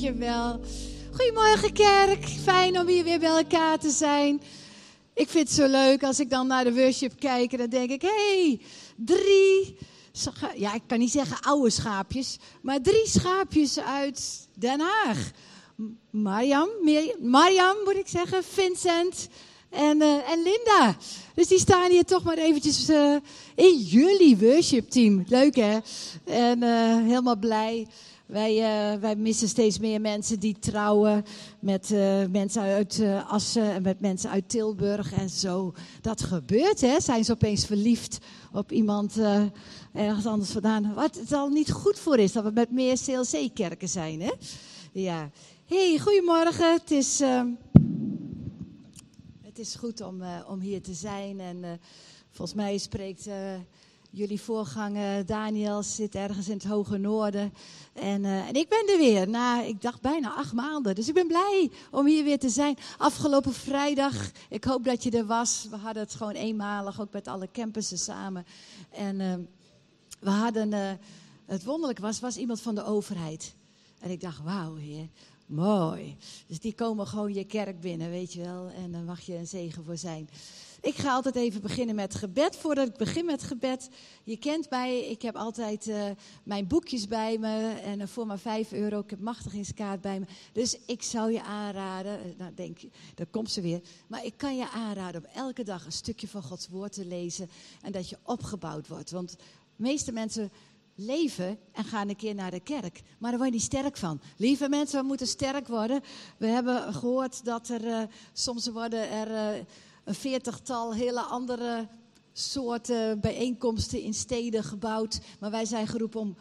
Dankjewel. Goedemorgen kerk, fijn om hier weer bij elkaar te zijn. Ik vind het zo leuk als ik dan naar de worship kijk en dan denk ik, hey, drie, ja ik kan niet zeggen oude schaapjes, maar drie schaapjes uit Den Haag. Mariam, Mariam moet ik zeggen, Vincent en, uh, en Linda. Dus die staan hier toch maar eventjes uh, in jullie worship team. Leuk hè? En uh, helemaal blij. Wij, uh, wij missen steeds meer mensen die trouwen met uh, mensen uit uh, Assen en met mensen uit Tilburg en zo. Dat gebeurt, hè? Zijn ze opeens verliefd op iemand ergens anders vandaan? Wat het al niet goed voor is dat we met meer CLC-kerken zijn, hè? Ja. Hey, goedemorgen. Het is, ehm, het is goed om, om hier te zijn en volgens mij spreekt Jullie voorganger Daniel zit ergens in het hoge noorden. En, uh, en ik ben er weer na, ik dacht bijna acht maanden. Dus ik ben blij om hier weer te zijn. Afgelopen vrijdag, ik hoop dat je er was. We hadden het gewoon eenmalig, ook met alle campussen samen. En uh, we hadden, uh, het wonderlijke was, was iemand van de overheid. En ik dacht, wauw heer, mooi. Dus die komen gewoon je kerk binnen, weet je wel. En daar mag je een zegen voor zijn. Ik ga altijd even beginnen met gebed. Voordat ik begin met gebed, je kent mij, ik heb altijd uh, mijn boekjes bij me. En voor maar 5 euro, ik heb machtigingskaart bij me. Dus ik zou je aanraden, uh, nou denk daar komt ze weer. Maar ik kan je aanraden om elke dag een stukje van Gods woord te lezen. En dat je opgebouwd wordt. Want de meeste mensen leven en gaan een keer naar de kerk. Maar daar word je niet sterk van. Lieve mensen, we moeten sterk worden. We hebben gehoord dat er soms worden er een veertigtal hele andere soorten bijeenkomsten in steden gebouwd. Maar wij zijn geroepen om,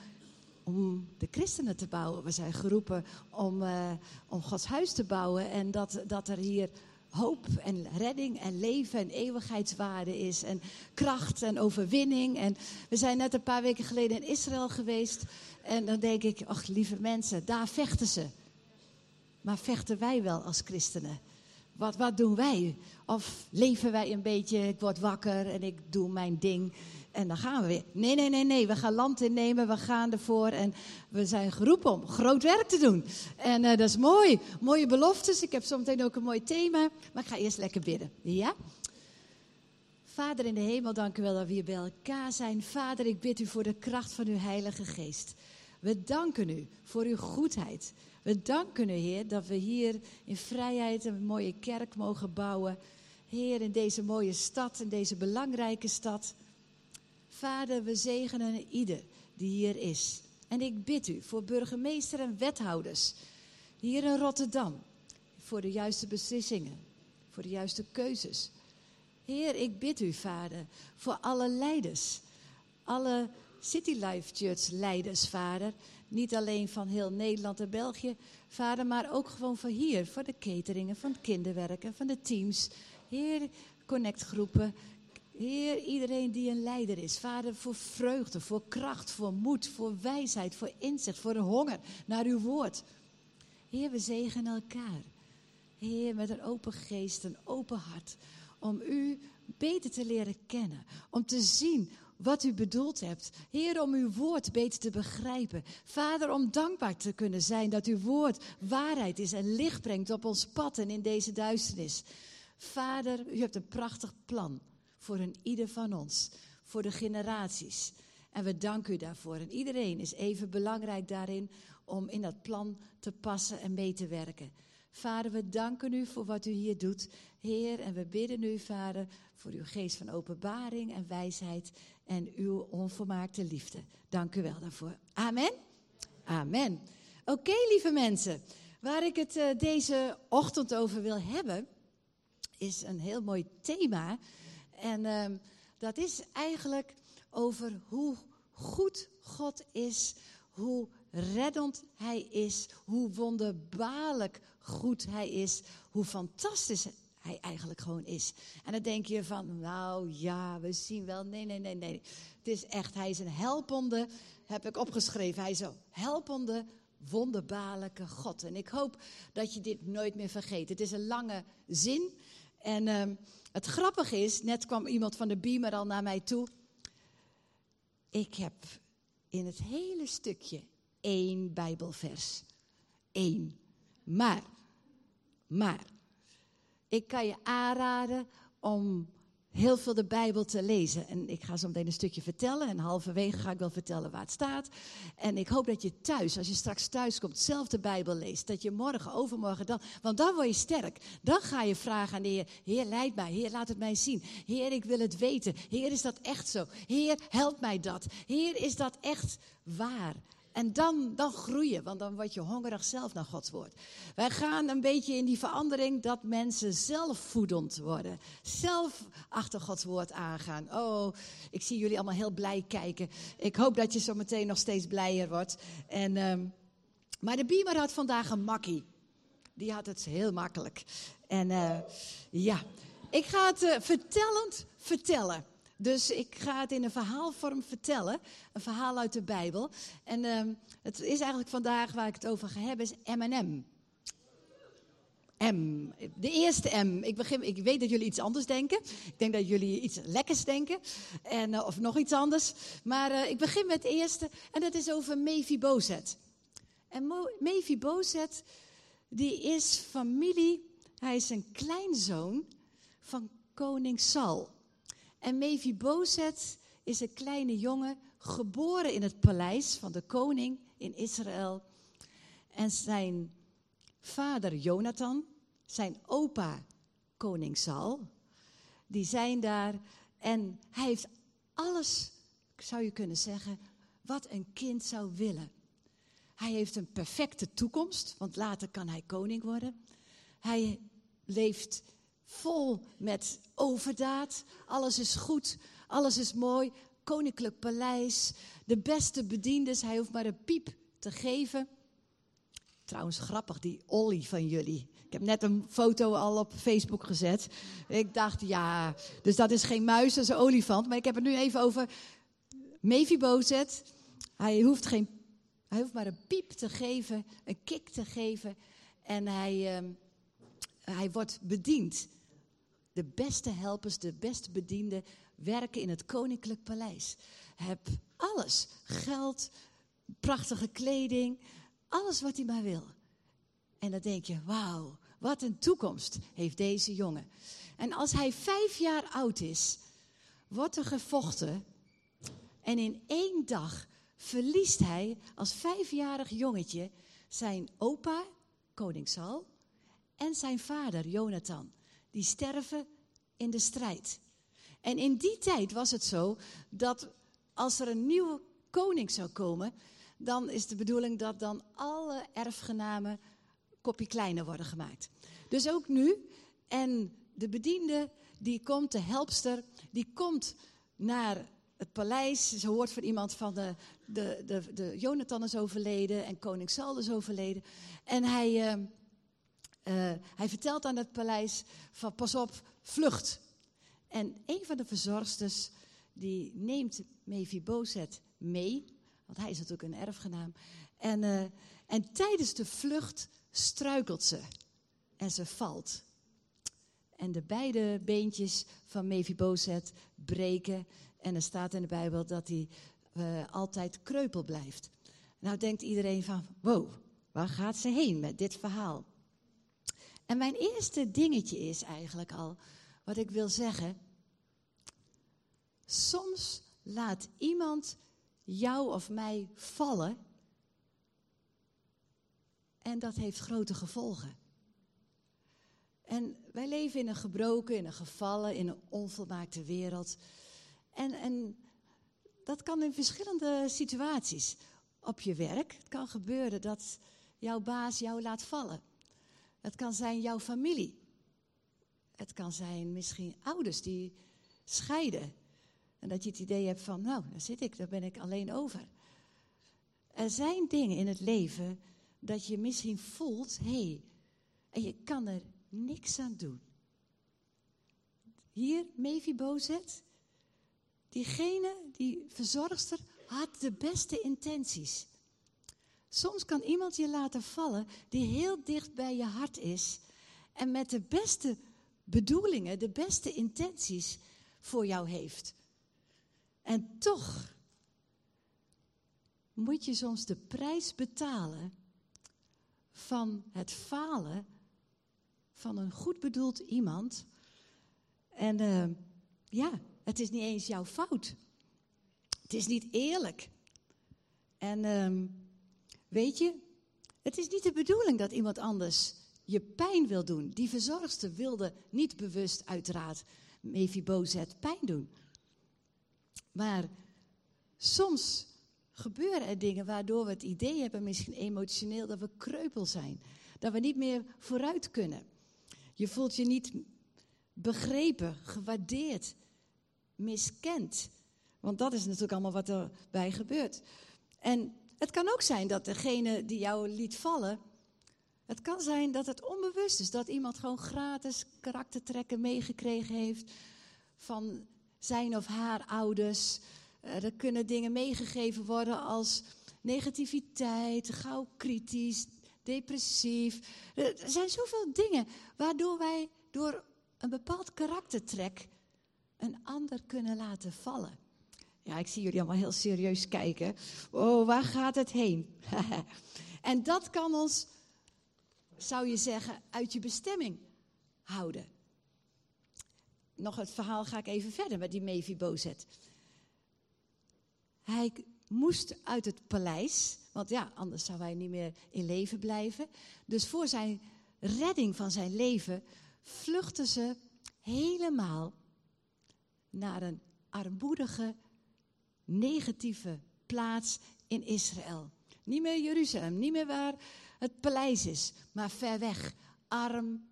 om de christenen te bouwen. We zijn geroepen om, uh, om Gods huis te bouwen. En dat, dat er hier hoop en redding en leven en eeuwigheidswaarde is. En kracht en overwinning. En we zijn net een paar weken geleden in Israël geweest. En dan denk ik, ach lieve mensen, daar vechten ze. Maar vechten wij wel als christenen? Wat, wat doen wij? Of leven wij een beetje, ik word wakker en ik doe mijn ding en dan gaan we weer. Nee, nee, nee, nee. We gaan land innemen, we gaan ervoor en we zijn geroepen om groot werk te doen. En uh, dat is mooi. Mooie beloftes. Ik heb zometeen ook een mooi thema, maar ik ga eerst lekker bidden. Ja? Vader in de hemel, dank u wel dat we hier bij elkaar zijn. Vader, ik bid u voor de kracht van uw Heilige Geest. We danken u voor uw goedheid. We danken u, Heer, dat we hier in vrijheid een mooie kerk mogen bouwen. Heer, in deze mooie stad, in deze belangrijke stad. Vader, we zegenen ieder die hier is. En ik bid u voor burgemeester en wethouders hier in Rotterdam. Voor de juiste beslissingen, voor de juiste keuzes. Heer, ik bid u, Vader, voor alle leiders. Alle City Life Church leiders, Vader. Niet alleen van heel Nederland en België, vader, maar ook gewoon van hier. Voor de cateringen, van het kinderwerken, van de teams. Heer, connectgroepen. Heer, iedereen die een leider is. Vader, voor vreugde, voor kracht, voor moed, voor wijsheid, voor inzicht, voor de honger naar uw woord. Heer, we zegenen elkaar. Heer, met een open geest, een open hart. Om u beter te leren kennen. Om te zien wat u bedoeld hebt. Heer, om uw woord beter te begrijpen. Vader, om dankbaar te kunnen zijn dat uw woord waarheid is en licht brengt op ons pad en in deze duisternis. Vader, u hebt een prachtig plan voor een ieder van ons, voor de generaties. En we danken u daarvoor. En iedereen is even belangrijk daarin om in dat plan te passen en mee te werken. Vader, we danken u voor wat u hier doet, Heer. En we bidden u, Vader, voor uw geest van openbaring en wijsheid en uw onvermaakte liefde. Dank u wel daarvoor. Amen. Amen. Oké, lieve mensen. Waar ik het uh, deze ochtend over wil hebben, is een heel mooi thema. En uh, dat is eigenlijk over hoe goed God is, hoe reddend Hij is, hoe wonderbaarlijk goed Hij is, hoe fantastisch hij eigenlijk gewoon is. En dan denk je van, nou ja, we zien wel. Nee, nee, nee, nee. Het is echt, hij is een helpende, heb ik opgeschreven. Hij is een helpende, wonderbaarlijke God. En ik hoop dat je dit nooit meer vergeet. Het is een lange zin. En uh, het grappige is, net kwam iemand van de Beamer al naar mij toe. Ik heb in het hele stukje één Bijbelvers. één. Maar, maar, ik kan je aanraden om heel veel de Bijbel te lezen. En ik ga zo meteen een stukje vertellen. En halverwege ga ik wel vertellen waar het staat. En ik hoop dat je thuis, als je straks thuis komt, zelf de Bijbel leest. Dat je morgen, overmorgen dan. Want dan word je sterk. Dan ga je vragen aan de Heer: Heer, leid mij. Heer, laat het mij zien. Heer, ik wil het weten. Heer, is dat echt zo? Heer, help mij dat. Heer, is dat echt waar? En dan, dan groeien, want dan word je hongerig zelf naar Gods woord. Wij gaan een beetje in die verandering dat mensen zelfvoedend worden. Zelf achter Gods woord aangaan. Oh, ik zie jullie allemaal heel blij kijken. Ik hoop dat je zo meteen nog steeds blijer wordt. En, uh, maar de Biemer had vandaag een makkie. Die had het heel makkelijk. En uh, ja, ik ga het uh, vertellend vertellen. Dus ik ga het in een verhaalvorm vertellen. Een verhaal uit de Bijbel. En uh, het is eigenlijk vandaag waar ik het over ga hebben, is M&M. M. De eerste M. Ik, begin, ik weet dat jullie iets anders denken. Ik denk dat jullie iets lekkers denken. En, uh, of nog iets anders. Maar uh, ik begin met het eerste. En dat is over Mephibozet. En Mephibozet, die is familie. Hij is een kleinzoon van koning Saul. En Mephibozet is een kleine jongen, geboren in het paleis van de koning in Israël. En zijn vader Jonathan, zijn opa koning Saul, die zijn daar. En hij heeft alles, zou je kunnen zeggen, wat een kind zou willen. Hij heeft een perfecte toekomst, want later kan hij koning worden. Hij leeft vol met overdaad. Alles is goed, alles is mooi. Koninklijk paleis, de beste bediendes. Hij hoeft maar een piep te geven. Trouwens, grappig, die Olly van jullie. Ik heb net een foto al op Facebook gezet. Ik dacht, ja, dus dat is geen muis, dat is een olifant. Maar ik heb het nu even over Mephibozet. Hij hoeft, geen, hij hoeft maar een piep te geven, een kick te geven. En hij, uh, hij wordt bediend. De beste helpers, de beste bedienden werken in het koninklijk paleis. Heb alles. Geld, prachtige kleding, alles wat hij maar wil. En dan denk je, wauw, wat een toekomst heeft deze jongen. En als hij vijf jaar oud is, wordt er gevochten. En in één dag verliest hij als vijfjarig jongetje zijn opa, koning Saul, en zijn vader, Jonathan die sterven in de strijd. En in die tijd was het zo dat als er een nieuwe koning zou komen, dan is de bedoeling dat dan alle erfgenamen kopje kleiner worden gemaakt. Dus ook nu. En de bediende, die komt, de helpster, die komt naar het paleis. Ze hoort van iemand van de, de, de, de Jonathan is overleden en koning Saul is overleden. En hij, uh, hij vertelt aan het paleis van pas op, vlucht. En een van de verzorgsters die neemt Mephibozet mee, want hij is natuurlijk een erfgenaam. En, uh, en tijdens de vlucht struikelt ze en ze valt. En de beide beentjes van Mephibozet breken. En er staat in de Bijbel dat hij uh, altijd kreupel blijft. Nou denkt iedereen van, wow, waar gaat ze heen met dit verhaal? En mijn eerste dingetje is eigenlijk al wat ik wil zeggen. Soms laat iemand jou of mij vallen. En dat heeft grote gevolgen. En wij leven in een gebroken, in een gevallen, in een onvolmaakte wereld. En, en dat kan in verschillende situaties. Op je werk. Het kan gebeuren dat jouw baas jou laat vallen. Het kan zijn jouw familie. Het kan zijn misschien ouders die scheiden. En dat je het idee hebt van, nou, daar zit ik, daar ben ik alleen over. Er zijn dingen in het leven dat je misschien voelt, hé, hey, en je kan er niks aan doen. Hier, Mephibozet, diegene, die verzorgster, had de beste intenties. Soms kan iemand je laten vallen die heel dicht bij je hart is en met de beste bedoelingen, de beste intenties voor jou heeft. En toch moet je soms de prijs betalen van het falen van een goed bedoeld iemand. En uh, ja, het is niet eens jouw fout. Het is niet eerlijk. En uh, weet je, het is niet de bedoeling dat iemand anders je pijn wil doen. Die verzorgster wilde niet bewust, uiteraard, Mephibozet pijn doen. Maar soms gebeuren er dingen waardoor we het idee hebben, misschien emotioneel, dat we kreupel zijn. Dat we niet meer vooruit kunnen. Je voelt je niet begrepen, gewaardeerd, miskend. Want dat is natuurlijk allemaal wat erbij gebeurt. En het kan ook zijn dat degene die jou liet vallen, het kan zijn dat het onbewust is. Dat iemand gewoon gratis karaktertrekken meegekregen heeft van zijn of haar ouders. Uh, er kunnen dingen meegegeven worden als negativiteit, gauw kritisch, depressief. Er zijn zoveel dingen waardoor wij door een bepaald karaktertrek een ander kunnen laten vallen. Ja, ik zie jullie allemaal heel serieus kijken. Oh, waar gaat het heen? en dat kan ons, zou je zeggen, uit je bestemming houden. Nog het verhaal ga ik even verder met die Mephibozet. Hij moest uit het paleis, want ja, anders zou hij niet meer in leven blijven. Dus voor zijn redding van zijn leven vluchtten ze helemaal naar een armoedige, negatieve plaats in Israël. Niet meer Jeruzalem, niet meer waar het paleis is, maar ver weg, arm.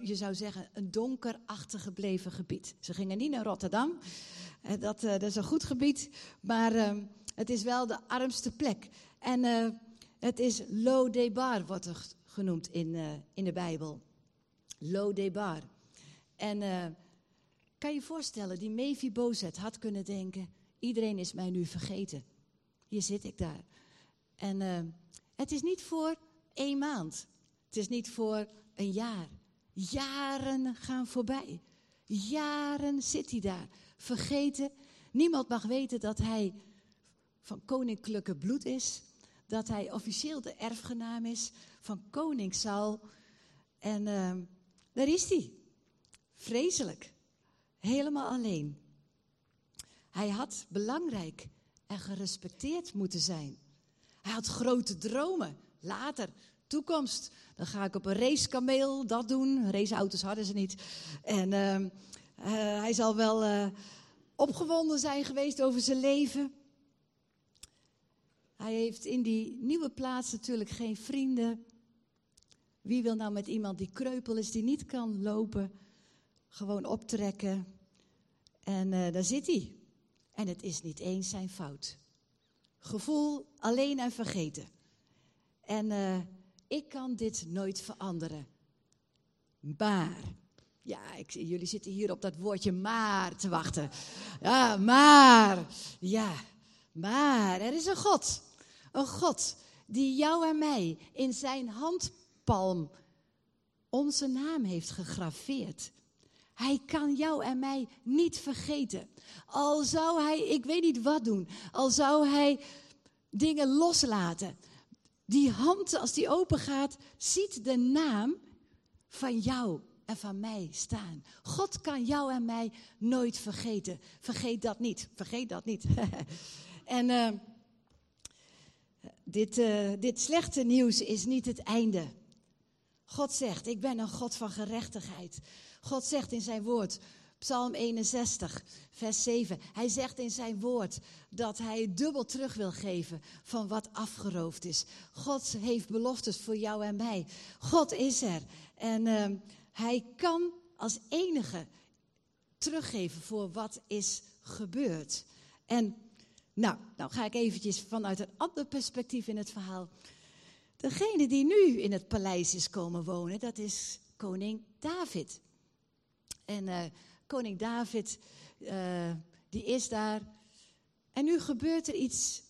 Je zou zeggen, een donker achtergebleven gebied. Ze gingen niet naar Rotterdam, eh, dat, eh, dat is een goed gebied, maar ehm, het is wel de armste plek. En uh, het is Lo-Debar, wordt er genoemd in, in de Bijbel. Lo-Debar. En kan je voorstellen, die Mephibozet had kunnen denken, iedereen is mij nu vergeten. Hier zit ik daar. En uh, het is niet voor één maand. Het is niet voor een jaar. Jaren gaan voorbij. Jaren zit hij daar. Vergeten. Niemand mag weten dat hij van koninklijke bloed is. Dat hij officieel de erfgenaam is van koning Saul. En uh, daar is hij. Vreselijk. Helemaal alleen. Hij had belangrijk en gerespecteerd moeten zijn. Hij had grote dromen. Later, toekomst. Dan ga ik op een racekameel dat doen. Raceauto's hadden ze niet. En uh, uh, hij zal wel uh, opgewonden zijn geweest over zijn leven. Hij heeft in die nieuwe plaats natuurlijk geen vrienden. Wie wil nou met iemand die kreupel is, die niet kan lopen, gewoon optrekken? En uh, daar zit hij. En het is niet eens zijn fout. Gevoel alleen en vergeten. En uh, ik kan dit nooit veranderen. Maar, ja, ik, jullie zitten hier op dat woordje maar te wachten. Ja, maar, ja, maar er is een God. Een God die jou en mij in zijn handpalm onze naam heeft gegraveerd. Hij kan jou en mij niet vergeten. Al zou hij, ik weet niet wat doen, al zou hij dingen loslaten. Die hand, als die open gaat, ziet de naam van jou en van mij staan. God kan jou en mij nooit vergeten. Vergeet dat niet. Vergeet dat niet. en uh, dit, uh, dit slechte nieuws is niet het einde. God zegt, ik ben een God van gerechtigheid. God zegt in zijn woord, Psalm 61, vers 7. Hij zegt in zijn woord dat hij dubbel terug wil geven van wat afgeroofd is. God heeft beloftes voor jou en mij. God is er. En uh, hij kan als enige teruggeven voor wat is gebeurd. En nou, nou ga ik eventjes vanuit een ander perspectief in het verhaal. Degene die nu in het paleis is komen wonen, dat is koning David. En uh, koning David, uh, die is daar. En nu gebeurt er iets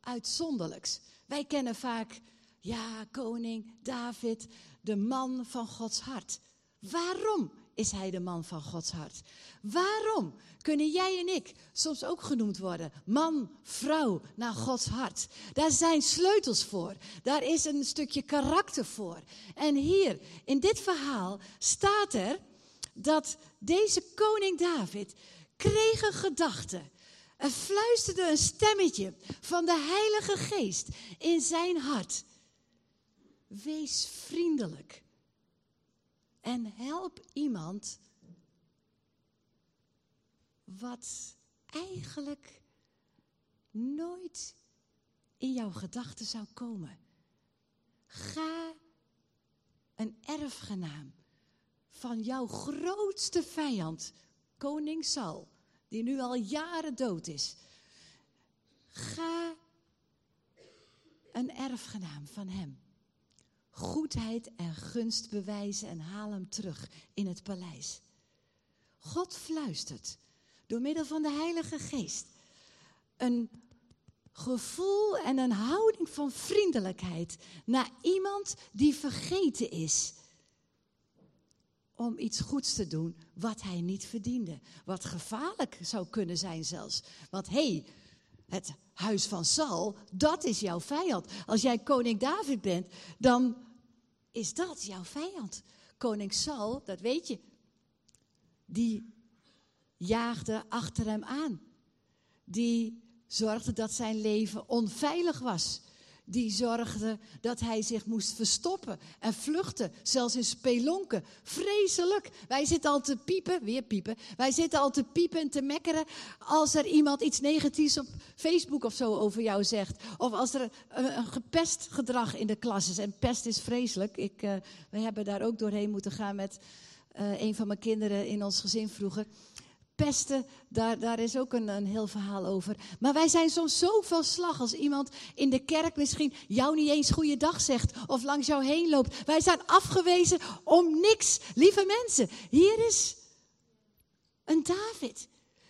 uitzonderlijks. Wij kennen vaak, ja, koning David, de man van Gods hart. Waarom is hij de man van Gods hart. Waarom kunnen jij en ik soms ook genoemd worden? Man, vrouw, naar Gods hart. Daar zijn sleutels voor. Daar is een stukje karakter voor. En hier, in dit verhaal, staat er dat deze koning David kreeg een gedachte. Er fluisterde een stemmetje van de Heilige Geest in zijn hart. Wees vriendelijk en help iemand wat eigenlijk nooit in jouw gedachten zou komen. Ga een erfgenaam van jouw grootste vijand, koning Saul, die nu al jaren dood is. Ga een erfgenaam van hem goedheid en gunst bewijzen en haal hem terug in het paleis. God fluistert door middel van de Heilige Geest een gevoel en een houding van vriendelijkheid naar iemand die vergeten is om iets goeds te doen wat hij niet verdiende. Wat gevaarlijk zou kunnen zijn zelfs. Want hé, hey, het huis van Saul, dat is jouw vijand. Als jij koning David bent, dan is dat jouw vijand. Koning Saul, dat weet je, die jaagde achter hem aan. Die zorgde dat zijn leven onveilig was die zorgde dat hij zich moest verstoppen en vluchten, zelfs in spelonken. Vreselijk. Wij zitten al te piepen, weer piepen. Wij zitten al te piepen en te mekkeren als er iemand iets negatiefs op Facebook of zo over jou zegt. Of als er een, gepest gedrag in de klas is. En pest is vreselijk. Ik, uh, we hebben daar ook doorheen moeten gaan met uh, een van mijn kinderen in ons gezin vroeger pesten, daar, daar is ook een, een heel verhaal over. Maar wij zijn soms zo veel slag als iemand in de kerk misschien jou niet eens goeiedag zegt of langs jou heen loopt. Wij zijn afgewezen om niks. Lieve mensen, hier is een David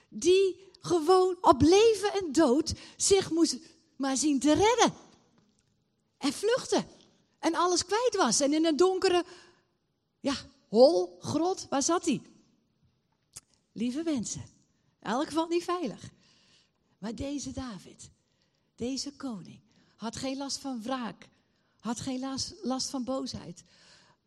die gewoon op leven en dood zich moest maar zien te redden. En vluchten. En alles kwijt was. En in een donkere, ja, hol, grot, waar zat hij? Lieve mensen. In elk geval niet veilig. Maar deze David, deze koning, had geen last van wraak. Had geen last, van boosheid.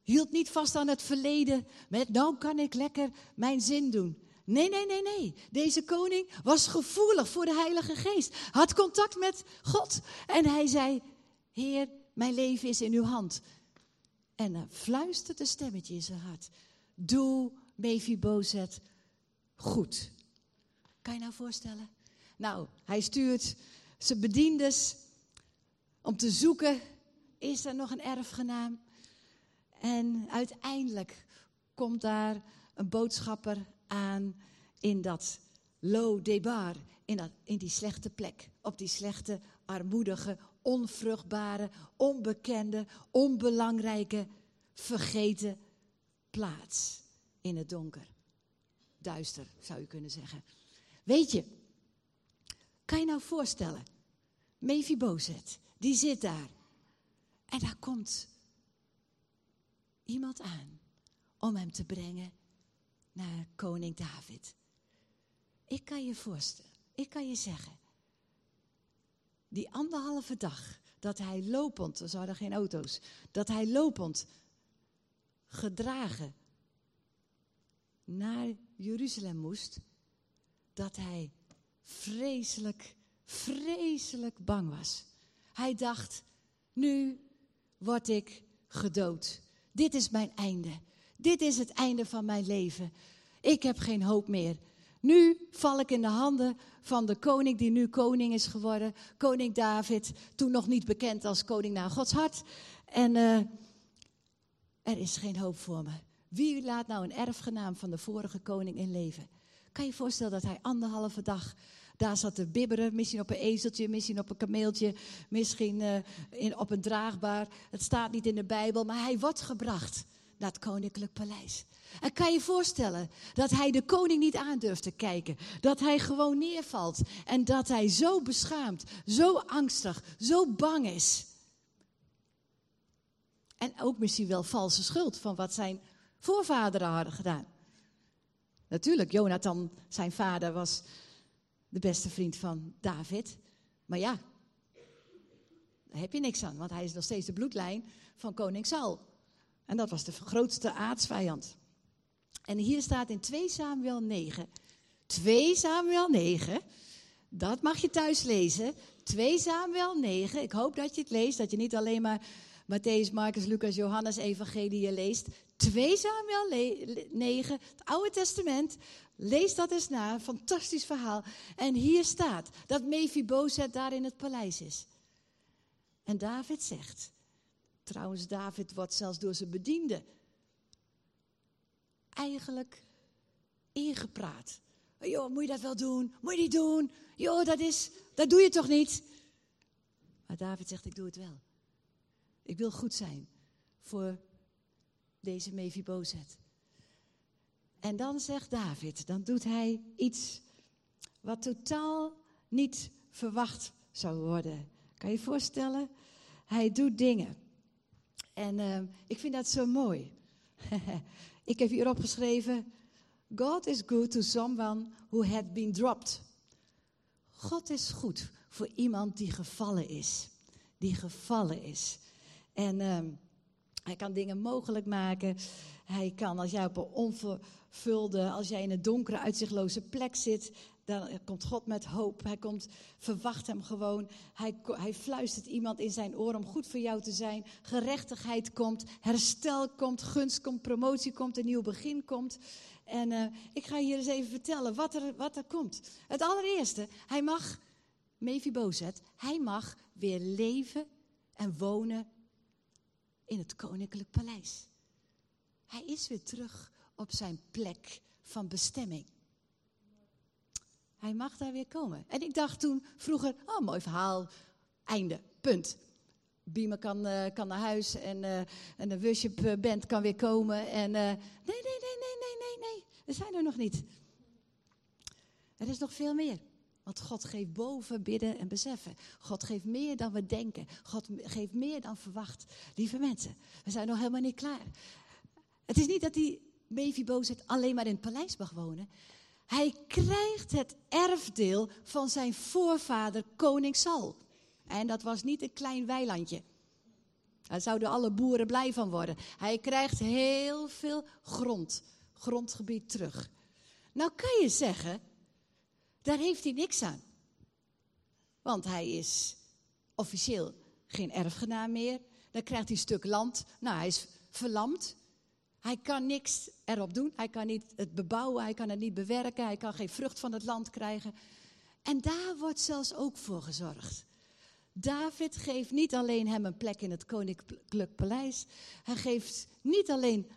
Hield niet vast aan het verleden met nou kan ik lekker mijn zin doen. Nee, nee, nee, nee. Deze koning was gevoelig voor de Heilige Geest. Had contact met God. En hij zei, Heer, mijn leven is in uw hand. En dan fluisterde een stemmetje in zijn hart. Doe, Mephibozet, goed. Kan je nou voorstellen? Nou, hij stuurt zijn bediendes om te zoeken, is er nog een erfgenaam? En uiteindelijk komt daar een boodschapper aan in dat Lo Debar, in, dat, in die slechte plek, op die slechte, armoedige, onvruchtbare, onbekende, onbelangrijke, vergeten plaats in het donker duister, zou je kunnen zeggen. Weet je, kan je nou voorstellen, Mephibozet, die zit daar. En daar komt iemand aan om hem te brengen naar koning David. Ik kan je voorstellen, ik kan je zeggen, die anderhalve dag dat hij lopend, er hadden geen auto's, dat hij lopend gedragen naar Jeruzalem moest, dat hij vreselijk, vreselijk bang was. Hij dacht, nu word ik gedood. Dit is mijn einde. Dit is het einde van mijn leven. Ik heb geen hoop meer. Nu val ik in de handen van de koning die nu koning is geworden. Koning David, toen nog niet bekend als koning naar Gods hart. En uh, er is geen hoop voor me. Wie laat nou een erfgenaam van de vorige koning in leven? Kan je voorstellen dat hij anderhalve dag daar zat te bibberen, misschien op een ezeltje, misschien op een kameeltje, misschien uh, in, op een draagbaar. Het staat niet in de Bijbel, maar hij wordt gebracht naar het koninklijk paleis. En kan je je voorstellen dat hij de koning niet aandurft te kijken, dat hij gewoon neervalt en dat hij zo beschaamd, zo angstig, zo bang is. En ook misschien wel valse schuld van wat zijn voorvaderen hadden gedaan. Natuurlijk, Jonathan, zijn vader, was de beste vriend van David. Maar ja, daar heb je niks aan, want hij is nog steeds de bloedlijn van koning Saul. En dat was de grootste aardsvijand. En hier staat in 2 Samuel 9. 2 Samuel 9. Dat mag je thuis lezen. 2 Samuel 9. Ik hoop dat je het leest, dat je niet alleen maar Matthäus, Marcus, Lucas, Johannes, Evangelie leest. 2 Samuel 9, het Oude Testament. Lees dat eens na, fantastisch verhaal. En hier staat dat Mephibozet daar in het paleis is. En David zegt, trouwens David wordt zelfs door zijn bediende eigenlijk ingepraat. Joh, moet je dat wel doen? Moet je niet doen? Joh, dat is, dat doe je toch niet? Maar David zegt, ik doe het wel. Ik wil goed zijn voor deze Mephibozet. En dan zegt David, dan doet hij iets wat totaal niet verwacht zou worden. Kan je je voorstellen? Hij doet dingen. En uh, ik vind dat zo mooi. ik heb hier opgeschreven: God is good to someone who had been dropped. God is goed voor iemand die gevallen is. Die gevallen is. En uh, hij kan dingen mogelijk maken. Hij kan, als jij op een onvervulde, als jij in een donkere, uitzichtloze plek zit, dan komt God met hoop. Hij komt, verwacht hem gewoon. Hij, hij fluistert iemand in zijn oor om goed voor jou te zijn. Gerechtigheid komt, herstel komt, gunst komt, promotie komt, een nieuw begin komt. En uh, ik ga hier eens even vertellen wat er, wat er komt. Het allereerste, hij mag, Mephibozet, hij mag weer leven en wonen in het koninklijk paleis. Hij is weer terug op zijn plek van bestemming. Hij mag daar weer komen. En ik dacht toen vroeger, oh mooi verhaal, einde, punt. Biemen kan, uh, kan naar huis en, uh, en de worship eh, band kan weer komen. En nee, nee, nee, nee, nee, nee, nee, we zijn er nog niet. Er is nog veel meer. Want God geeft boven bidden en beseffen. God geeft meer dan we denken. God geeft meer dan verwacht. Lieve mensen, we zijn nog helemaal niet klaar. Het is niet dat die Mephibozet alleen maar in het paleis mag wonen. Hij krijgt het erfdeel van zijn voorvader koning Sal. En dat was niet een klein weilandje. Daar zouden alle boeren blij van worden. Hij krijgt heel veel grond, grondgebied terug. Nou kan je zeggen, daar heeft hij niks aan. Want hij is officieel geen erfgenaam meer. Dan krijgt hij een stuk land. Nou, hij is verlamd. Hij kan niks erop doen. Hij kan niet het bebouwen, hij kan het niet bewerken, hij kan geen vrucht van het land krijgen. En daar wordt zelfs ook voor gezorgd. David geeft niet alleen hem een plek in het koninklijk paleis. Hij geeft niet alleen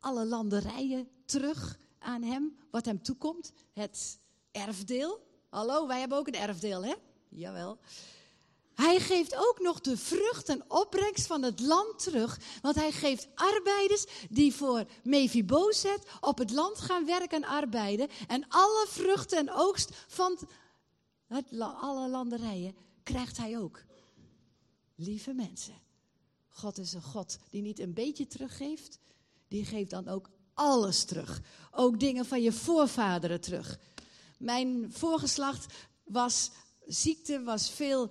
alle landerijen terug aan hem, wat hem toekomt. Het erfdeel. Hallo, wij hebben ook een erfdeel, hè? Jawel. Hij geeft ook nog de vrucht en opbrengst van het land terug. Want hij geeft arbeiders die voor Mephibozet op het land gaan werken en arbeiden. En alle vruchten en oogst van het, alle landerijen krijgt hij ook. Lieve mensen, God is een God die niet een beetje teruggeeft. Die geeft dan ook alles terug. Ook dingen van je voorvaderen terug. Mijn voorgeslacht was ziekte, was veel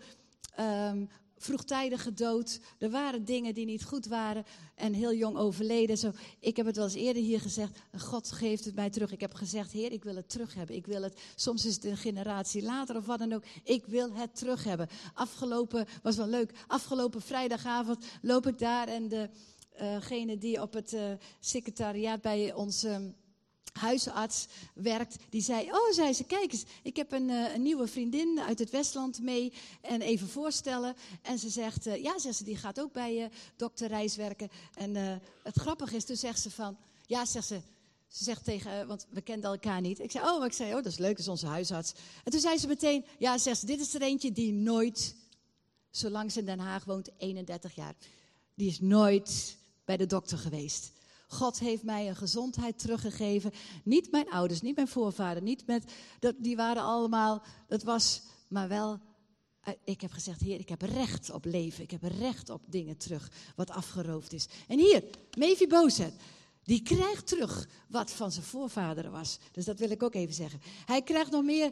um, vroegtijdig gedood. Er waren dingen die niet goed waren en heel jong overleden. Zo, ik heb het wel eens eerder hier gezegd. God geeft het mij terug. Ik heb gezegd, Heer, ik wil het terug hebben. Ik wil het, soms is het een generatie later of wat dan ook. Ik wil het terug hebben. Afgelopen, was wel leuk. Afgelopen vrijdagavond loop ik daar en degene die op het uh, secretariaat bij ons. Uh, huisarts werkt, die zei, oh, zei ze, kijk eens, ik heb een, uh, een, nieuwe vriendin uit het Westland mee en even voorstellen. En ze zegt, uh, ja, zegt ze, die gaat ook bij uh, dokter Reis werken. En het grappige is, toen zegt ze van, ja, zegt ze, ze zegt tegen, want we kenden elkaar niet. Ik zei, oh, ik zei, oh, dat is leuk, is onze huisarts. En toen zei ze meteen, ja, zegt ze, dit is er eentje die nooit, zolang ze in Den Haag woont, 31 jaar, die is nooit bij de dokter geweest. God heeft mij een gezondheid teruggegeven. Niet mijn ouders, niet mijn voorvader, niet met, dat, die waren allemaal, dat was, maar wel, eh, ik heb gezegd, Heer, ik heb recht op leven. Ik heb recht op dingen terug wat afgeroofd is. En hier, Mephibozet, die krijgt terug wat van zijn voorvaderen was. Dus dat wil ik ook even zeggen. Hij krijgt nog meer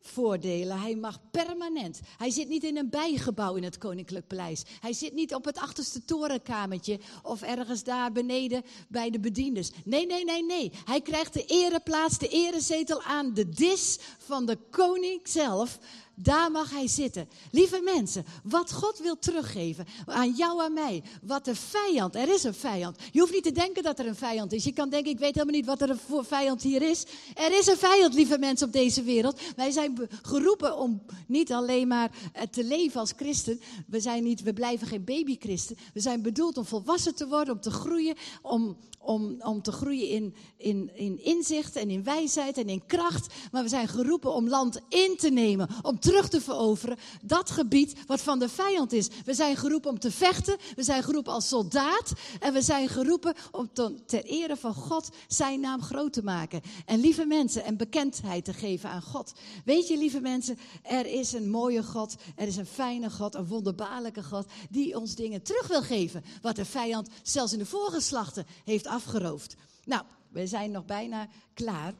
voordelen. Hij mag permanent. Hij zit niet in een bijgebouw in het Koninklijk Paleis. Hij zit niet op het achterste torenkamertje of ergens daar beneden bij de bedienders. Nee, nee, nee, nee. Hij krijgt de ereplaats, de erezetel aan de dis van de koning zelf. Daar mag hij zitten. Lieve mensen, wat God wil teruggeven aan jou en mij, wat de vijand, er is een vijand. Je hoeft niet te denken dat er een vijand is. Je kan denken, ik weet helemaal niet wat er voor vijand hier is. Er is een vijand, lieve mensen, op deze wereld. Wij zijn geroepen om niet alleen maar eh, te leven als christen. We, zijn niet, we blijven geen babychristen. We zijn bedoeld om volwassen te worden, om te groeien, om, om, om te groeien in, in, in inzicht en in wijsheid en in kracht. Maar we zijn geroepen om land in te nemen, om terug te veroveren. Dat gebied wat van de vijand is. We zijn geroepen om te vechten. We zijn geroepen als soldaat. En we zijn geroepen om ter ere van God zijn naam groot te maken. En lieve mensen, en bekendheid te geven aan God. Weet je, lieve mensen, er is een mooie God. Er is een fijne God, een wonderbaarlijke God. Die ons dingen terug wil geven. Wat de vijand zelfs in de voorgeslachten heeft afgeroofd. Nou, we zijn nog bijna klaar.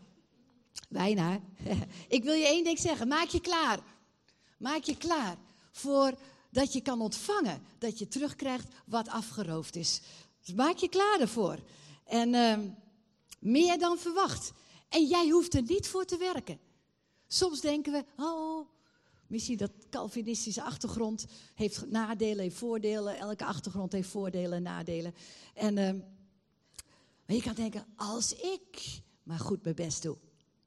Bijna. Ik wil je één ding zeggen. Maak je klaar. Maak je klaar voor dat je kan ontvangen. Dat je terugkrijgt wat afgeroofd is. Dus maak je klaar ervoor. En uh, meer dan verwacht. En jij hoeft er niet voor te werken. Soms denken we, oh, misschien dat Calvinistische achtergrond heeft nadelen, heeft voordelen. Elke achtergrond heeft voordelen en nadelen. En uh, maar je kan denken, als ik maar goed mijn best doe,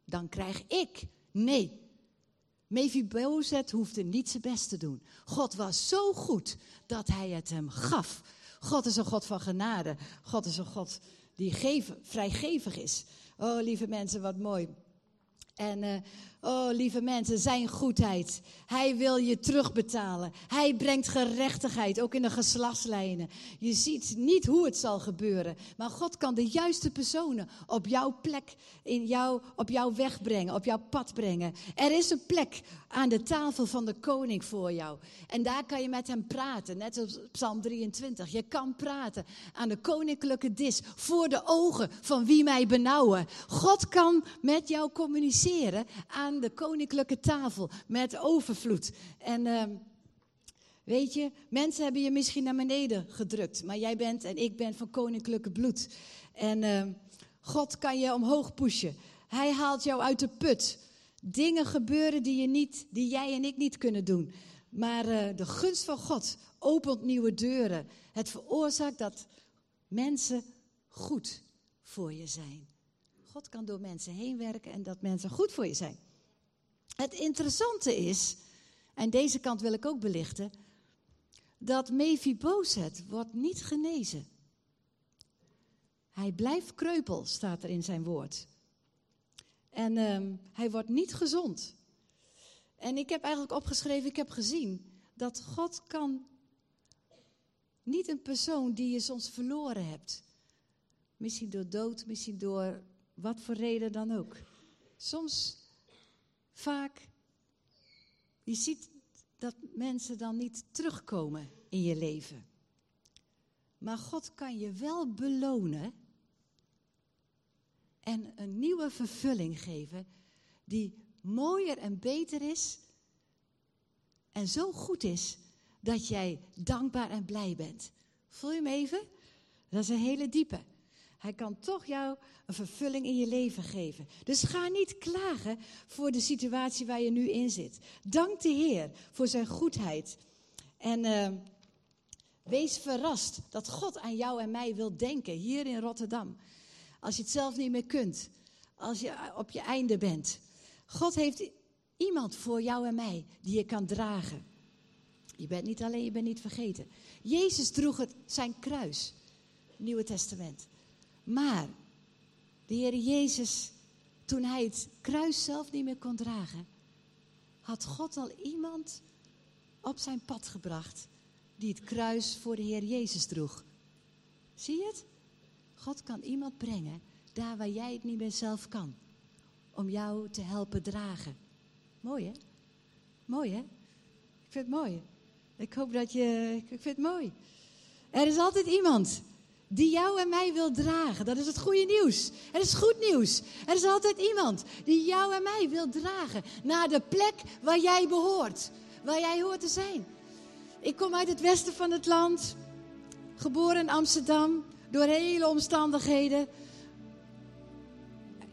dan krijg ik. Nee. Mephibozet hoefde niet zijn best te doen. God was zo goed dat hij het hem gaf. God is een God van genade. God is een God die geven, vrijgevig is. Oh, lieve mensen, wat mooi. En uh, Oh, lieve mensen, zijn goedheid. Hij wil je terugbetalen. Hij brengt gerechtigheid, ook in de geslachtslijnen. Je ziet niet hoe het zal gebeuren. Maar God kan de juiste personen op jouw plek, in jou, op jouw weg brengen, op jouw pad brengen. Er is een plek aan de tafel van de koning voor jou. En daar kan je met hem praten, net als Psalm 23. Je kan praten aan de koninklijke dis, voor de ogen van wie mij benauwen. God kan met jou communiceren de koninklijke tafel met overvloed. En uh, weet je, mensen hebben je misschien naar beneden gedrukt, maar jij bent en ik ben van koninklijke bloed. En uh, God kan je omhoog pushen. Hij haalt jou uit de put. Dingen gebeuren die, je niet, die jij en ik niet kunnen doen. Maar uh, de gunst van God opent nieuwe deuren. Het veroorzaakt dat mensen goed voor je zijn. God kan door mensen heen werken en dat mensen goed voor je zijn. Het interessante is, en deze kant wil ik ook belichten, dat Mephibozet wordt niet genezen. Hij blijft kreupel, staat er in zijn woord. En uh, hij wordt niet gezond. En ik heb eigenlijk opgeschreven, ik heb gezien dat God kan niet een persoon die je soms verloren hebt. Misschien door dood, misschien door wat voor reden dan ook. Soms vaak, je ziet dat mensen dan niet terugkomen in je leven. Maar God kan je wel belonen en een nieuwe vervulling geven die mooier en beter is en zo goed is dat jij dankbaar en blij bent. Voel je me even? Dat is een hele diepe. Hij kan toch jou een vervulling in je leven geven. Dus ga niet klagen voor de situatie waar je nu in zit. Dank de Heer voor zijn goedheid. En uh, wees verrast dat God aan jou en mij wil denken hier in Rotterdam. Als je het zelf niet meer kunt. Als je op je einde bent. God heeft iemand voor jou en mij die je kan dragen. Je bent niet alleen, je bent niet vergeten. Jezus droeg het, zijn kruis. Nieuwe Testament. Maar de Heer Jezus, toen hij het kruis zelf niet meer kon dragen, had God al iemand op zijn pad gebracht die het kruis voor de Heer Jezus droeg. Zie je het? God kan iemand brengen daar waar jij het niet meer zelf kan, om jou te helpen dragen. Mooi hè? Mooi hè? Ik vind het mooi. Ik hoop dat je. Ik vind het mooi. Er is altijd iemand die jou en mij wil dragen. Dat is het goede nieuws. Het is goed nieuws. Er is altijd iemand die jou en mij wil dragen naar de plek waar jij behoort, waar jij hoort te zijn. Ik kom uit het westen van het land, geboren in Amsterdam, door hele omstandigheden.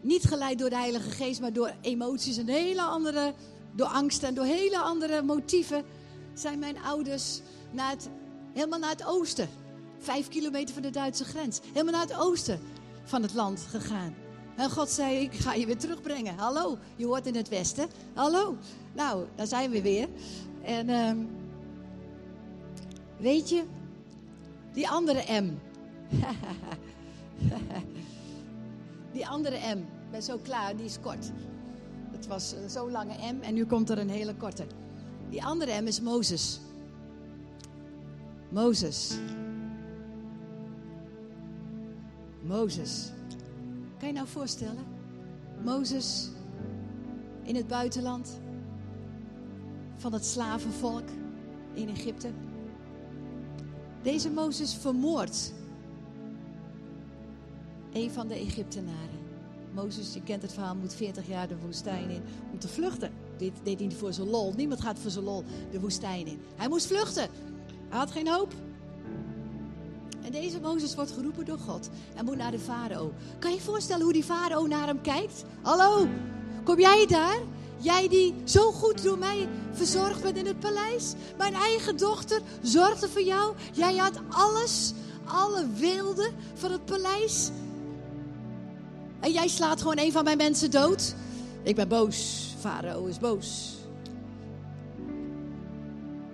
Niet geleid door de Heilige Geest, maar door emoties en hele andere, door angst en door hele andere motieven, zijn mijn ouders naar het, helemaal naar het oosten vijf kilometer van de Duitse grens. Helemaal naar het oosten van het land gegaan. En God zei, ik ga je weer terugbrengen. Hallo, je hoort in het westen. Hallo. Nou, daar zijn we weer. En uh, weet je, die andere M. die andere M. Ik ben zo klaar, die is kort. Het was zo'n lange M en nu komt er een hele korte. Die andere M is Mozes. Mozes. Mozes. Kan je nou voorstellen? Mozes in het buitenland van het slavenvolk in Egypte. Deze Mozes vermoordt een van de Egyptenaren. Mozes, je kent het verhaal, moet 40 jaar de woestijn in om te vluchten. Dit deed hij niet voor zijn lol. Niemand gaat voor zijn lol de woestijn in. Hij moest vluchten. Hij had geen hoop. En deze Mozes wordt geroepen door God en moet naar de farao. Kan je je voorstellen hoe die farao naar hem kijkt? Hallo, kom jij daar? Jij die zo goed door mij verzorgd bent in het paleis. Mijn eigen dochter zorgde voor jou. Jij had alles, alle wilde van het paleis. En jij slaat gewoon een van mijn mensen dood. Ik ben boos. Farao is boos.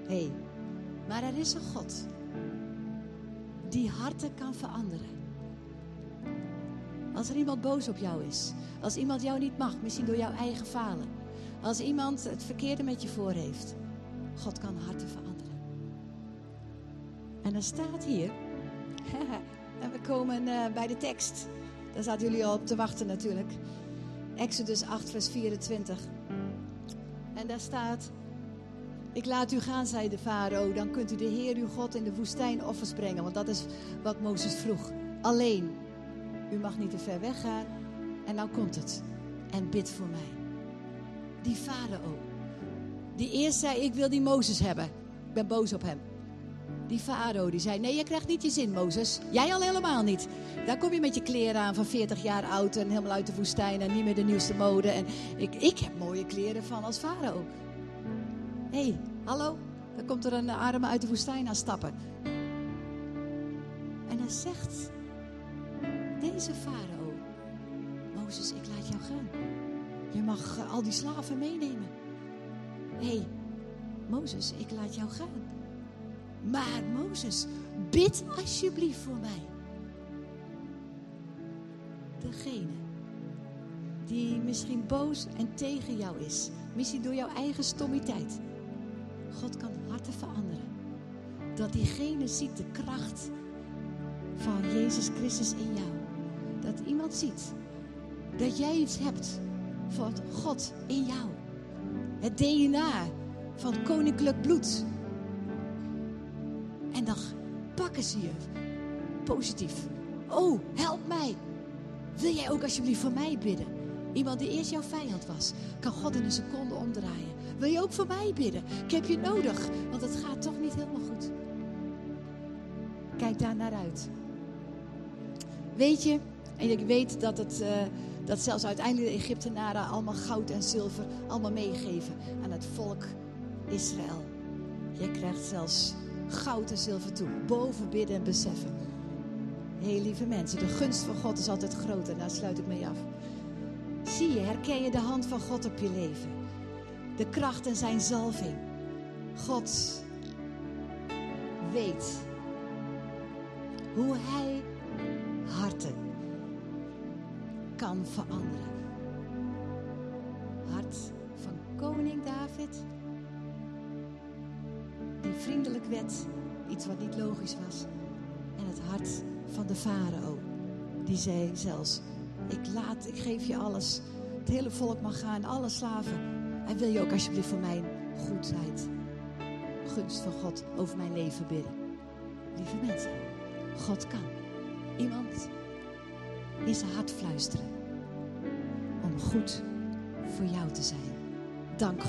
Hé, hey, maar er is een God die harten kan veranderen. Als er iemand boos op jou is, als iemand jou niet mag, misschien door jouw eigen falen, als iemand het verkeerde met je voor heeft, God kan harten veranderen. En dan staat hier, en we komen uh, bij de tekst, daar zaten jullie al op te wachten natuurlijk. Exodus 8, vers 24. En daar staat, ik laat u gaan, zei de farao. Dan kunt u de Heer uw God in de woestijn offers brengen. Want dat is wat Mozes vroeg. Alleen, u mag niet te ver weggaan. En nou komt het. En bid voor mij. Die farao. Die eerst zei, ik wil die Mozes hebben. Ik ben boos op hem. Die farao die zei, nee je krijgt niet je zin Mozes. Jij al helemaal niet. Daar kom je met je kleren aan van 40 jaar oud en helemaal uit de woestijn en niet meer de nieuwste mode. En ik, ik heb mooie kleren van als farao hey, hallo, dan komt er een arme uit de woestijn aan stappen. En dan zegt deze farao, Mozes, ik laat jou gaan. Je mag eh, al die slaven meenemen. Hé, hey, Mozes, ik laat jou gaan. Maar Mozes, bid alsjeblieft voor mij. Degene die misschien boos en tegen jou is, misschien door jouw eigen stommiteit God kan harten veranderen. Dat diegene ziet de kracht van Jezus Christus in jou. Dat iemand ziet dat jij iets hebt van God in jou. Het DNA van koninklijk bloed. En dan pakken ze je positief. Oh, help mij. Wil jij ook alsjeblieft voor mij bidden? Iemand die eerst jouw vijand was, kan God in een seconde omdraaien. Wil je ook voor mij bidden? Ik heb je nodig, want het gaat toch niet helemaal goed. Kijk daar naar uit. Weet je, en ik weet dat, het, uh, dat zelfs uiteindelijk de Egyptenaren allemaal goud en zilver allemaal meegeven aan het volk Israël. Je krijgt zelfs goud en zilver toe, boven bidden en beseffen. Heel lieve mensen, de gunst van God is altijd groter. Daar sluit ik mee af. Zie je, herken je de hand van God op je leven? De kracht en zijn zalving. God weet hoe hij harten kan veranderen. Hart van koning David, die vriendelijk werd, iets wat niet logisch was. En het hart van de farao, die zei zelfs, ik laat, ik geef je alles. Het hele volk mag gaan, alle slaven. En wil je ook alsjeblieft voor mijn goedheid, gunst van God over mijn leven bidden. Lieve mensen, God kan. iemand in zijn hart fluisteren om goed voor jou te zijn. Dank